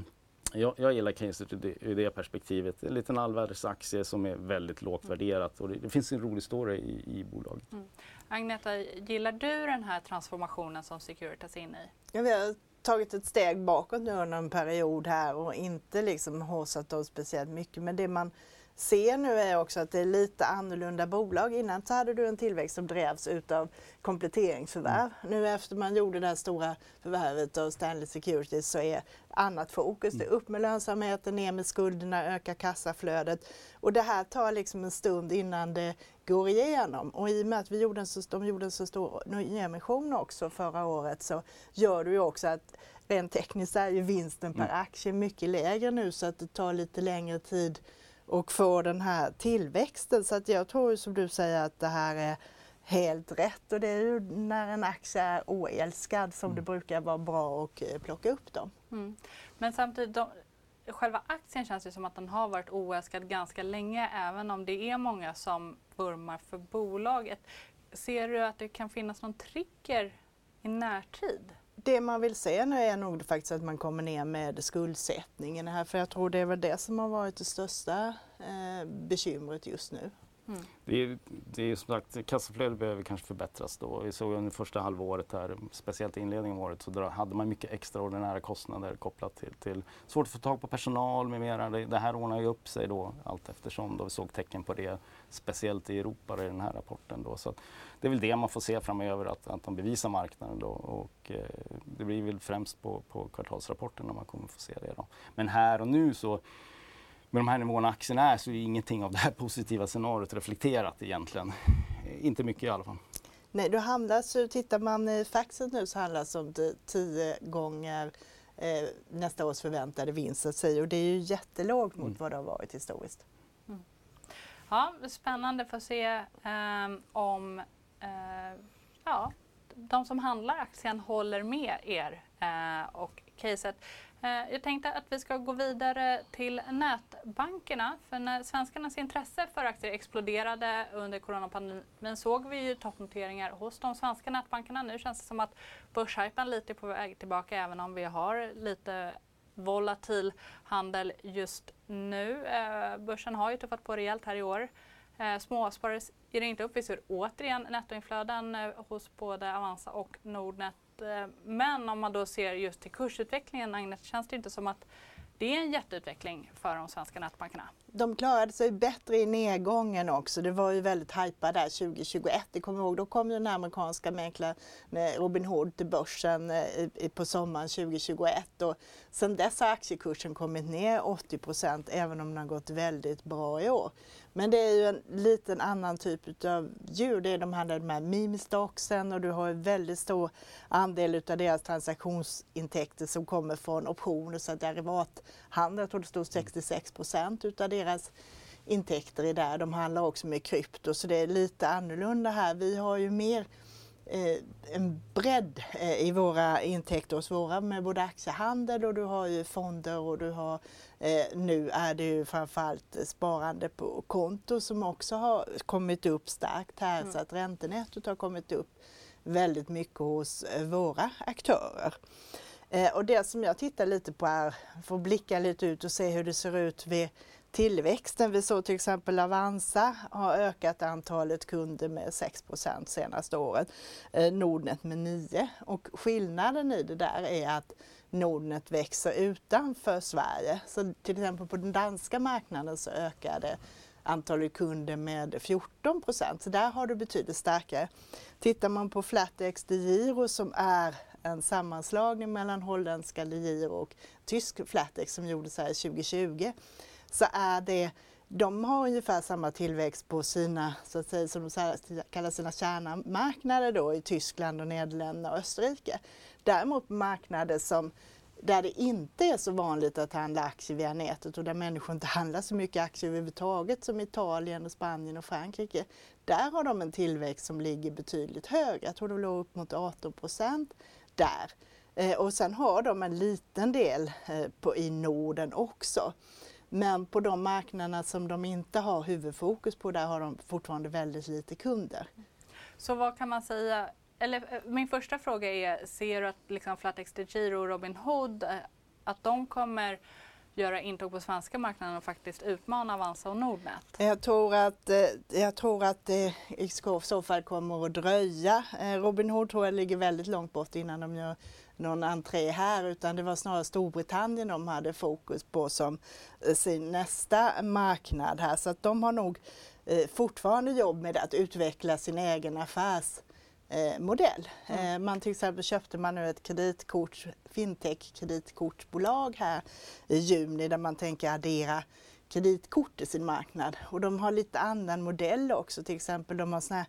jag, jag gillar caset ur det, ur det perspektivet. En liten allvädersaktie som är väldigt lågt värderat och det, det finns en rolig story i, i bolaget. Mm. Agneta, gillar du den här transformationen som Securitas är inne i? Ja, vi har tagit ett steg bakåt nu under en period här och inte liksom håsat oss speciellt mycket. Men det man ser nu är också att det är lite annorlunda bolag. Innan så hade du en tillväxt som drevs utav kompletteringsförvärv. Mm. Nu efter man gjorde det här stora förvärvet av Stanley Securities så är annat fokus. Det är upp med lönsamheten, ner med skulderna, öka kassaflödet. Och det här tar liksom en stund innan det går igenom. Och i och med att vi gjorde en så, de gjorde en så stor nyemission också förra året så gör det ju också att rent tekniskt är ju vinsten per mm. aktie mycket lägre nu så att det tar lite längre tid och få den här tillväxten. Så att jag tror som du säger att det här är helt rätt och det är ju när en aktie är oälskad som mm. det brukar vara bra att eh, plocka upp dem. Mm. Men samtidigt, de, själva aktien känns ju som att den har varit oälskad ganska länge även om det är många som vurmar för bolaget. Ser du att det kan finnas någon trigger i närtid? Det man vill se nu är nog faktiskt att man kommer ner med skuldsättningen här för jag tror det är väl det som har varit det största eh, bekymret just nu. Mm. Det, är, det är som sagt, kassaflödet behöver kanske förbättras då. Vi såg under första halvåret här, speciellt i inledningen av året, så hade man mycket extraordinära kostnader kopplat till, till svårt att få tag på personal med mera. Det, det här ordnar ju upp sig då allt eftersom då vi såg tecken på det, speciellt i Europa i den här rapporten. Då. Så det är väl det man får se framöver, att, att de bevisar marknaden då. Och, eh, det blir väl främst på, på kvartalsrapporten man kommer få se det. Då. Men här och nu så med de här nivåerna aktien är så är ingenting av det här positiva scenariot reflekterat egentligen. Inte mycket i alla fall. Nej, då handlas, tittar man i faxet nu så handlas det om 10 gånger eh, nästa års förväntade vinst att säga och det är ju jättelågt mot mm. vad det har varit historiskt. Mm. Ja, spännande för att se eh, om eh, ja, de som handlar aktien håller med er eh, och caset. Eh, jag tänkte att vi ska gå vidare till nätbankerna. För när svenskarnas intresse för aktier exploderade under coronapandemin såg vi ju toppnoteringar hos de svenska nätbankerna. Nu känns det som att börshypen lite är på väg tillbaka även om vi har lite volatil handel just nu. Eh, börsen har ju tuffat på rejält här i år. Eh, småsparare ger inte upp. Vi ser återigen nettoinflöden hos både Avanza och Nordnet Eh, men om man då ser just till kursutvecklingen, Agnes, känns det inte som att det är en jätteutveckling för de svenska nätbankerna. De klarade sig bättre i nedgången också. Det var ju väldigt hajpat där 2021. Jag kommer ihåg, då kom den amerikanska mäklaren Robin Hood till börsen eh, på sommaren 2021 och sedan dess har aktiekursen kommit ner 80% även om den har gått väldigt bra i år. Men det är ju en liten annan typ av djur. Det är de här, de här meme-stocksen och du har en väldigt stor andel av deras transaktionsintäkter som kommer från optioner, så derivathandel. Jag tror det stod 66 procent utav deras intäkter är där. De handlar också med krypto så det är lite annorlunda här. Vi har ju mer eh, en bredd eh, i våra intäkter hos våra med både aktiehandel och du har ju fonder och du har eh, nu är det ju framförallt sparande på konto som också har kommit upp starkt här mm. så att räntenettot har kommit upp väldigt mycket hos eh, våra aktörer. Eh, och det som jag tittar lite på är, att blicka lite ut och se hur det ser ut vid tillväxten. Vi såg till exempel Avanza har ökat antalet kunder med 6 senaste året, eh, Nordnet med 9 och skillnaden i det där är att Nordnet växer utanför Sverige. Så till exempel på den danska marknaden så ökade antalet kunder med 14 procent. Så där har du betydligt starkare. Tittar man på Flatex de Giro som är en sammanslagning mellan holländska de Giro och tysk Flatex som gjordes här 2020 så är det de har ungefär samma tillväxt på sina, så att säga, som de kallar sina kärnmarknader då i Tyskland och Nederländerna och Österrike. Däremot marknader som där det inte är så vanligt att handla aktier via nätet och där människor inte handlar så mycket aktier överhuvudtaget som Italien, och Spanien och Frankrike. Där har de en tillväxt som ligger betydligt högre. Jag tror det låg upp mot 18 procent där. Eh, och sen har de en liten del eh, på, i Norden också. Men på de marknaderna som de inte har huvudfokus på, där har de fortfarande väldigt lite kunder. Så vad kan man säga, eller eh, min första fråga är, ser du att liksom Flatex de Giro och Robin Hood, eh, att de kommer göra intåg på svenska marknaden och faktiskt utmana Avanza och Nordnet? Jag tror att, eh, jag tror att det i så fall kommer att dröja. Robin Hood tror jag ligger väldigt långt bort innan de gör någon entré här utan det var snarare Storbritannien de hade fokus på som eh, sin nästa marknad här. Så att de har nog eh, fortfarande jobb med att utveckla sin egen affärs eh, modell. Mm. Eh, man till exempel köpte man nu ett kreditkort, fintech kreditkortbolag här i juni där man tänker addera kreditkort i sin marknad. Och de har lite annan modell också, till exempel de har såna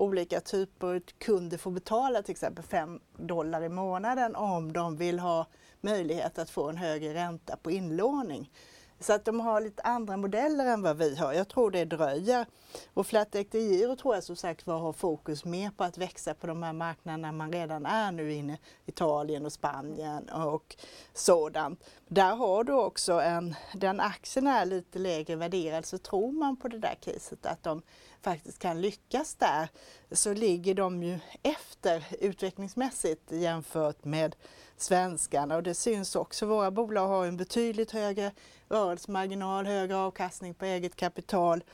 olika typer kunder får betala till exempel 5 dollar i månaden om de vill ha möjlighet att få en högre ränta på inlåning. Så att de har lite andra modeller än vad vi har. Jag tror det dröjer. Och Flatec Giro tror jag som sagt var har fokus mer på att växa på de här marknaderna man redan är nu inne, Italien och Spanien och sådant. Där har du också en, den aktien är lite lägre värderad så tror man på det där caset att de faktiskt kan lyckas där så ligger de ju efter utvecklingsmässigt jämfört med svenskarna och det syns också. Våra bolag har en betydligt högre rörelsemarginal, högre avkastning på eget kapital.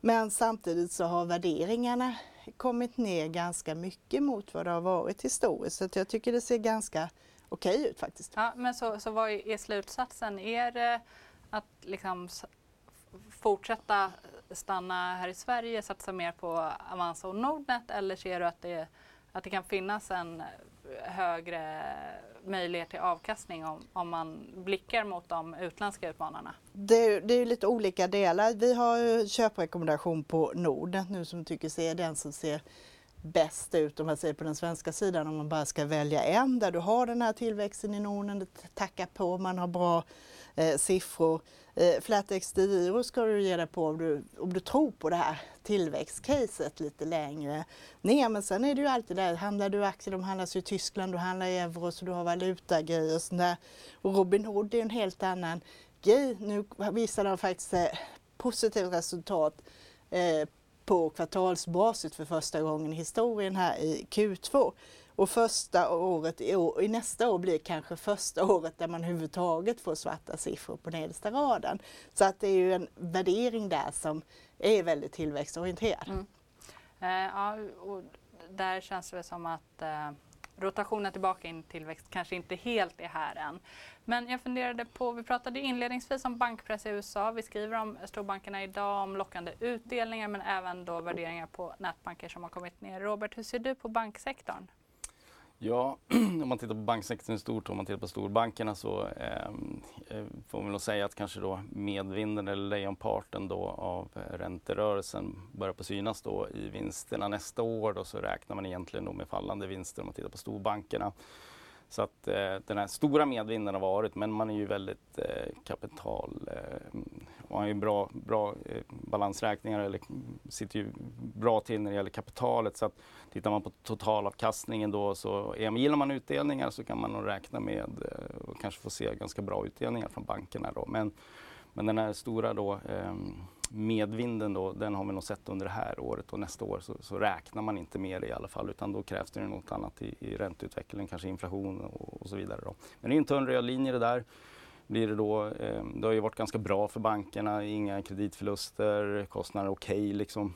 Men samtidigt så har värderingarna kommit ner ganska mycket mot vad det har varit historiskt. Så jag tycker det ser ganska okej okay ut faktiskt. Ja, men så, så vad är slutsatsen? Är det att liksom fortsätta stanna här i Sverige, satsa mer på Avanza och Nordnet eller ser du att det, att det kan finnas en högre möjlighet till avkastning om, om man blickar mot de utländska utmanarna? Det, det är lite olika delar. Vi har köprekommendation på Nordnet nu som tycker sig är den som ser bäst ut om man ser på den svenska sidan om man bara ska välja en där du har den här tillväxten i Norden, det tackar på, man har bra eh, siffror. Eh, Flatex Diro ska du ge dig på om du, om du tror på det här tillväxtcaset lite längre ner. Men sen är det ju alltid där, handlar du aktier, de handlas i Tyskland, du handlar i euro så du har valutagrejer och sånt där. Och Robin Hood är en helt annan grej. Nu visar de faktiskt eh, positivt resultat eh, på kvartalsbasis för första gången i historien här i Q2. Och första året i, år, i nästa år blir kanske första året där man överhuvudtaget får svarta siffror på nedersta raden. Så att det är ju en värdering där som är väldigt tillväxtorienterad. Mm. Eh, ja, och där känns det som att eh, rotationen tillbaka in tillväxt kanske inte helt är här än. Men jag funderade på, vi pratade inledningsvis om bankpress i USA. Vi skriver om storbankerna idag, om lockande utdelningar men även då värderingar på nätbanker som har kommit ner. Robert, hur ser du på banksektorn? Ja, om man tittar på banksektorn i stort och om man tittar på storbankerna så ehm, eh, får man nog säga att kanske då medvinden eller lejonparten då av ränterörelsen börjar på synas då i vinsterna nästa år. Då så räknar man egentligen då med fallande vinster om man tittar på storbankerna. Så att eh, den här stora medvinden har varit, men man är ju väldigt eh, kapital... Eh, och har ju bra, bra eh, balansräkningar, eller sitter ju bra till när det gäller kapitalet. Så att tittar man på totalavkastningen då, så är, gillar man utdelningar så kan man nog räkna med eh, och kanske få se ganska bra utdelningar från bankerna då. Men, men den här stora då ehm, medvinden då, den har vi nog sett under det här året och nästa år så, så räknar man inte med det i alla fall utan då krävs det något annat i, i ränteutvecklingen, kanske inflation och, och så vidare. Då. Men det är en tunn röd linje det där. Blir det, då, eh, det har ju varit ganska bra för bankerna, inga kreditförluster, kostnader okej okay, liksom.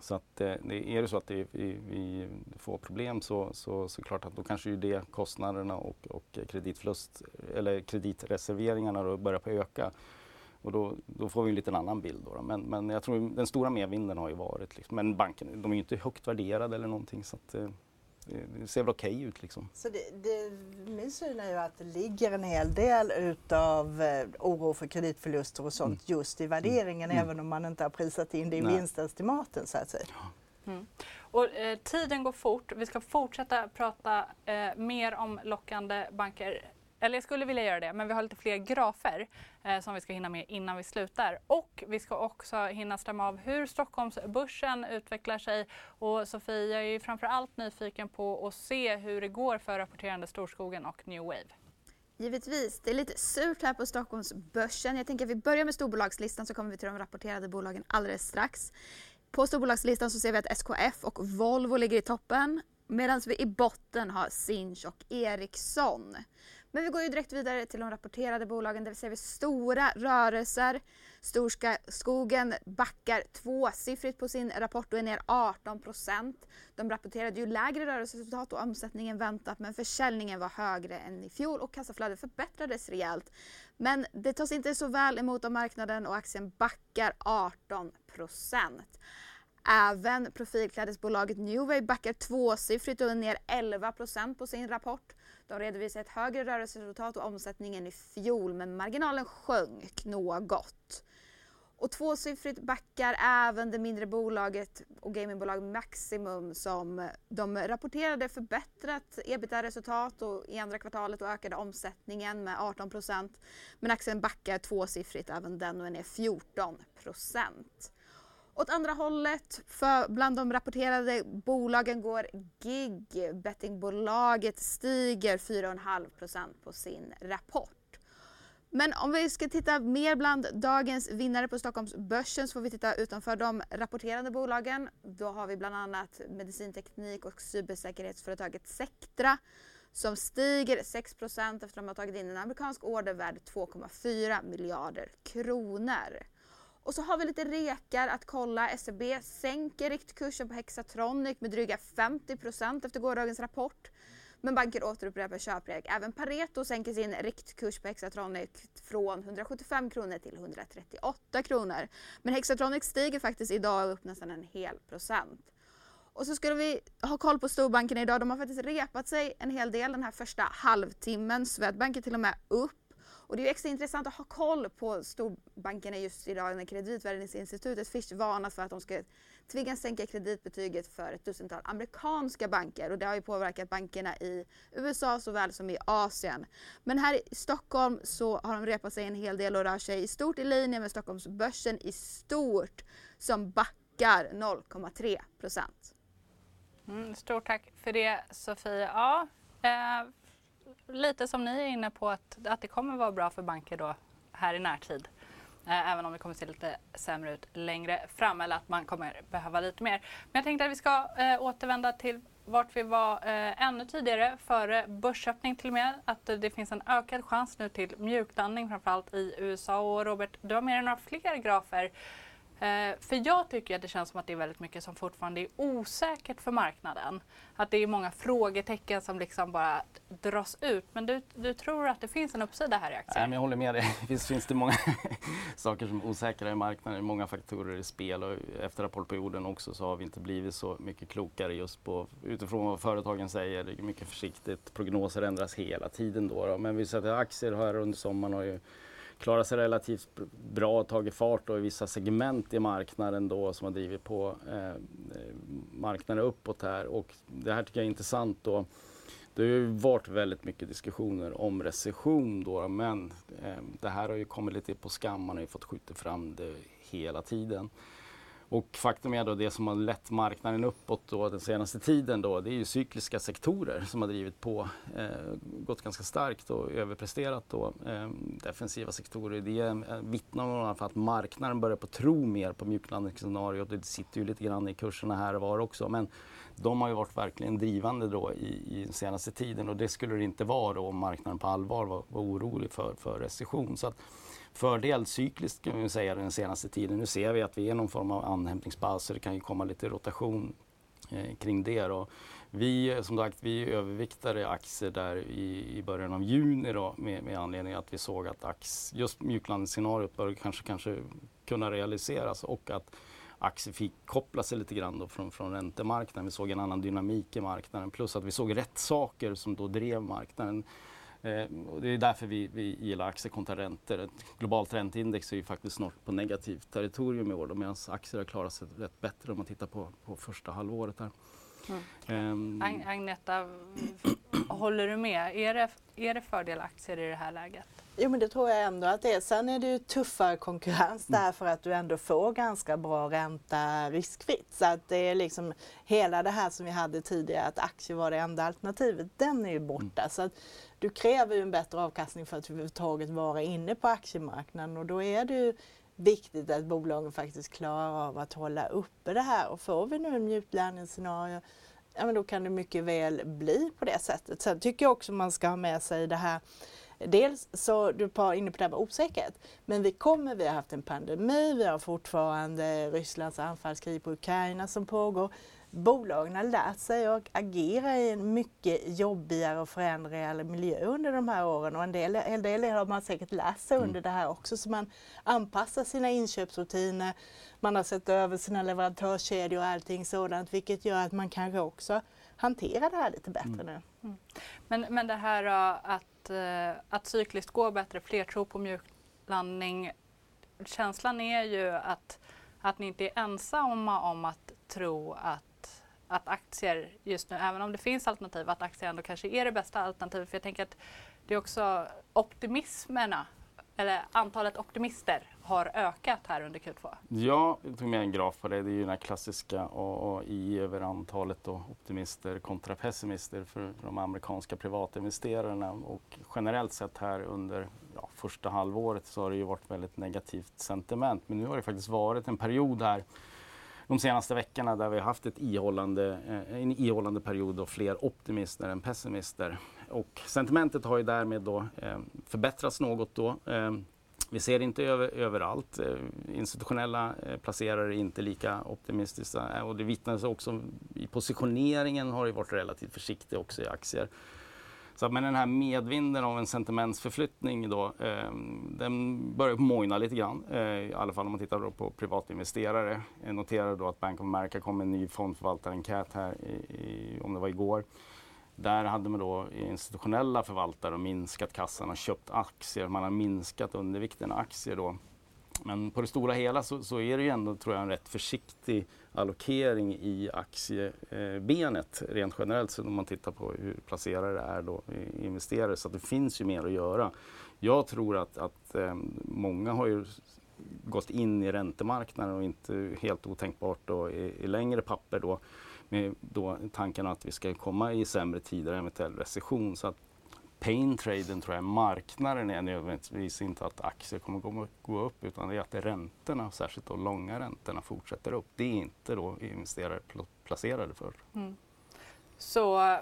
Så att, eh, är det så att det, vi, vi, får problem så, så, så klart att då kanske ju det kostnaderna och, och kreditförlust eller kreditreserveringarna då börjar på öka. Och då, då, får vi en liten annan bild. Då, Men, men jag tror den stora medvinden har ju varit, liksom, men banken, de är ju inte högt värderade eller någonting så att, eh, det ser väl okej okay ut. Liksom. Så det, det, min syn är ju att det ligger en hel del utav eh, oro för kreditförluster och sånt mm. just i värderingen mm. även om man inte har prisat in det i vinstestimaten så att säga. Mm. Och, eh, tiden går fort. Vi ska fortsätta prata eh, mer om lockande banker eller jag skulle vilja göra det, men vi har lite fler grafer eh, som vi ska hinna med innan vi slutar. Och vi ska också hinna stämma av hur Stockholmsbörsen utvecklar sig. Och Sofie, jag är ju framför allt nyfiken på att se hur det går för rapporterande Storskogen och New Wave. Givetvis. Det är lite surt här på Stockholmsbörsen. Jag tänker att vi börjar med storbolagslistan så kommer vi till de rapporterade bolagen alldeles strax. På storbolagslistan så ser vi att SKF och Volvo ligger i toppen medan vi i botten har Sinch och Ericsson. Men vi går ju direkt vidare till de rapporterade bolagen där vi ser vi stora rörelser. Storskogen backar tvåsiffrigt på sin rapport och är ner 18 procent. De rapporterade ju lägre rörelseresultat och omsättning än väntat men försäljningen var högre än i fjol och kassaflödet förbättrades rejält. Men det tas inte så väl emot av marknaden och aktien backar 18 procent. Även profilklädesbolaget Newway backar tvåsiffrigt och är ner 11 procent på sin rapport. De redovisar ett högre rörelseresultat och omsättningen i fjol men marginalen sjönk något. Och tvåsiffrigt backar även det mindre bolaget och gamingbolaget Maximum som de rapporterade förbättrat ebitda-resultat och i andra kvartalet och ökade omsättningen med 18 procent. Men aktien backar tvåsiffrigt även den och är ner 14 procent. Åt andra hållet, för bland de rapporterade bolagen går GIG, bettingbolaget stiger 4,5% på sin rapport. Men om vi ska titta mer bland dagens vinnare på Stockholmsbörsen så får vi titta utanför de rapporterande bolagen. Då har vi bland annat medicinteknik och cybersäkerhetsföretaget Sectra som stiger 6% efter att de har tagit in en amerikansk order värd 2,4 miljarder kronor. Och så har vi lite rekar att kolla. SEB sänker riktkursen på Hexatronic med dryga 50% efter gårdagens rapport. Men banker återupprepar köprek. Även Pareto sänker sin riktkurs på Hexatronic från 175 kronor till 138 kronor. Men Hexatronic stiger faktiskt idag upp nästan en hel procent. Och så skulle vi ha koll på storbankerna idag. De har faktiskt repat sig en hel del den här första halvtimmen. Swedbank är till och med upp och det är extra intressant att ha koll på storbankerna just idag när kreditvärderingsinstitutet Fitch varnar för att de ska tvingas sänka kreditbetyget för ett dussintal amerikanska banker och det har ju påverkat bankerna i USA såväl som i Asien. Men här i Stockholm så har de repat sig en hel del och rör sig i stort i linje med Stockholmsbörsen i stort som backar 0,3 procent. Mm, stort tack för det Sofie. Ja, eh, lite som ni är inne på att, att det kommer vara bra för banker då här i närtid. Eh, även om det kommer se lite sämre ut längre fram eller att man kommer behöva lite mer. Men jag tänkte att vi ska eh, återvända till vart vi var eh, ännu tidigare, före börsöppning till och med. Att det finns en ökad chans nu till mjuklandning framförallt i USA. Och Robert, du har med dig några fler grafer Eh, Eh, för jag tycker att det känns som att det är väldigt mycket som fortfarande är osäkert för marknaden. Att det är många frågetecken som liksom bara dras ut. Men du, du tror att det finns en uppsida här i aktier? Nej, men jag håller med dig. Visst finns, finns det många saker som är osäkra i marknaden. Många faktorer i spel och efter rapportperioden också så har vi inte blivit så mycket klokare just på utifrån vad företagen säger. Det är mycket försiktigt. Prognoser ändras hela tiden då. då. Men vi ser att aktier här under sommaren har ju klarat sig relativt bra, tagit fart då i vissa segment i marknaden då som har drivit på eh, eh, marknaden uppåt här och det här tycker jag är intressant då. Det har ju varit väldigt mycket diskussioner om recession då men eh, det här har ju kommit lite på skam, man har ju fått skjuta fram det hela tiden. Och faktum är då det som har lett marknaden uppåt då den senaste tiden då, det är ju cykliska sektorer som har drivit på, eh, gått ganska starkt och överpresterat då. Eh, defensiva sektorer, det eh, vittnar om att marknaden börjar på tro mer på mjuklandningsscenariot. Det sitter ju lite grann i kurserna här och var också. Men de har ju varit verkligen drivande då i, i den senaste tiden och det skulle det inte vara då om marknaden på allvar var, var orolig för, för recession. Så att, fördel cykliskt kan vi säga den senaste tiden. Nu ser vi att vi är någon form av andhämtningspaus så det kan ju komma lite rotation eh, kring det. Då. Vi, som sagt, vi överviktade aktier där i, i början av juni då, med, med anledning att vi såg att ax, just mjuklandningsscenariot bör kanske, kanske kunna realiseras och att aktier fick koppla sig lite grann då från, från räntemarknaden. Vi såg en annan dynamik i marknaden plus att vi såg rätt saker som då drev marknaden. Eh, och det är därför vi, vi gillar aktier kontra räntor. Ett globalt ränteindex är ju faktiskt snart på negativt territorium i år medan aktier har klarat sig rätt bättre om man tittar på, på första halvåret. Här. Mm. Um, Agneta, håller du med? Är det, är det fördel aktier i det här läget? Jo men det tror jag ändå att det är. Sen är det ju tuffare konkurrens mm. därför att du ändå får ganska bra ränta riskfritt. Så att det är liksom hela det här som vi hade tidigare att aktier var det enda alternativet, den är ju borta. Mm. Så att du kräver ju en bättre avkastning för att överhuvudtaget vara inne på aktiemarknaden och då är det ju viktigt att bolagen faktiskt klarar av att hålla uppe det här. Och får vi nu en mjuklandningsscenario ja men då kan det mycket väl bli på det sättet. Sen tycker jag också man ska ha med sig det här. Dels så, du var inne på det här med osäkerhet, men vi kommer, vi har haft en pandemi, vi har fortfarande Rysslands anfallskrig på Ukraina som pågår bolagen har lärt sig att agera i en mycket jobbigare och förändrad miljö under de här åren och en del, en del har man säkert lärt sig under det här också så man anpassar sina inköpsrutiner, man har sett över sina leverantörskedjor och allting sådant vilket gör att man kanske också hanterar det här lite bättre mm. nu. Mm. Men, men det här att, eh, att cykliskt gå bättre, fler tror på mjuklandning. Känslan är ju att, att ni inte är ensamma om att tro att att aktier just nu, även om det finns alternativ, att aktier ändå kanske är det bästa alternativet. För jag tänker att det är också optimismerna, eller antalet optimister har ökat här under Q2. Ja, jag tog med en graf på det. Det är ju den här klassiska AAI över antalet då, optimister kontra pessimister för de amerikanska privatinvesterarna. Och generellt sett här under ja, första halvåret så har det ju varit väldigt negativt sentiment. Men nu har det faktiskt varit en period här de senaste veckorna där vi har haft ett ihållande, eh, en ihållande period och fler optimister än pessimister. Och sentimentet har ju därmed då eh, förbättrats något då. Eh, vi ser det inte över, överallt. Institutionella placerare är inte lika optimistiska och det vittnas också i positioneringen har det varit relativt försiktig också i aktier. Så, men den här medvinden av en sentimentsförflyttning då, eh, den börjar mojna lite grann. Eh, I alla fall om man tittar på privatinvesterare. Jag noterade då att Bank of America kom med en ny fondförvaltarenkät här, i, i, om det var igår. Där hade man då institutionella förvaltare minskat kassan och köpt aktier. Man har minskat undervikten aktier då. Men på det stora hela så, så, är det ju ändå, tror jag, en rätt försiktig allokering i aktiebenet rent generellt. Så om man tittar på hur placerare är då investerare. Så det finns ju mer att göra. Jag tror att, att ehm, många har ju gått in i räntemarknaden och inte helt otänkbart då i, i längre papper då med då tanken att vi ska komma i sämre tider, eventuell recession. Så att paintraden tror jag marknaden är nödvändigtvis inte att aktier kommer gå, gå upp utan det är att räntorna, särskilt de långa räntorna, fortsätter upp. Det är inte då investerare placerade för. Mm. Så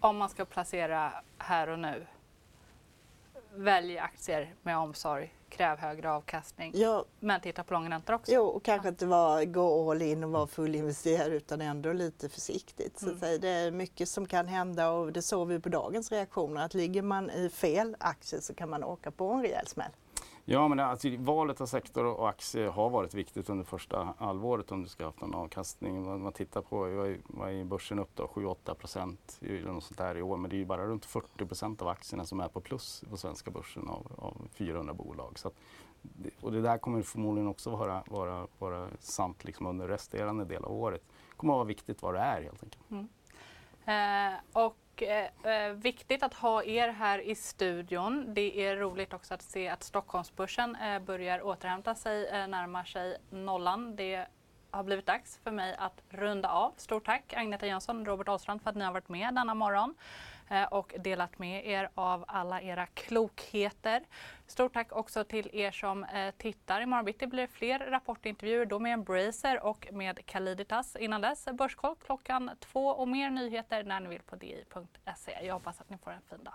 om man ska placera här och nu, välj aktier med omsorg kräv högre avkastning. Ja. Men titta på långräntor också. Jo, och kanske inte vara, gå all in och vara fullinvesterad utan ändå lite försiktigt. Så mm. det är mycket som kan hända och det såg vi på dagens reaktioner att ligger man i fel aktie så kan man åka på en rejäl smäll. Ja, men alltså, valet av sektor och aktie har varit viktigt under första halvåret om du ska ha haft någon avkastning. Om man tittar på, vad är börsen upp då? 7-8 procent sånt där i år. Men det är ju bara runt 40 procent av aktierna som är på plus på svenska börsen av, av 400 bolag. Så att, och det där kommer förmodligen också vara, vara, vara sant liksom under resterande del av året. Det kommer att vara viktigt vad det är helt enkelt. Mm. Eh, och och eh, eh, viktigt att ha er här i studion. Det är roligt också att se att Stockholmsbörsen eh, börjar återhämta sig, eh, närmar sig nollan. Det har blivit dags för mig att runda av. Stort tack Agneta Jönsson och Robert Ahlstrand för att ni har varit med denna morgon. Eh, och delat med er av alla era klokheter. Stort tack också till er som eh, tittar. Imorgon bitti blir det fler rapportintervjuer, då med Embracer och med Caliditas. Innan dess eh, Börskoll klockan två och mer nyheter när ni vill på di.se. Jag hoppas att ni får en fin dag.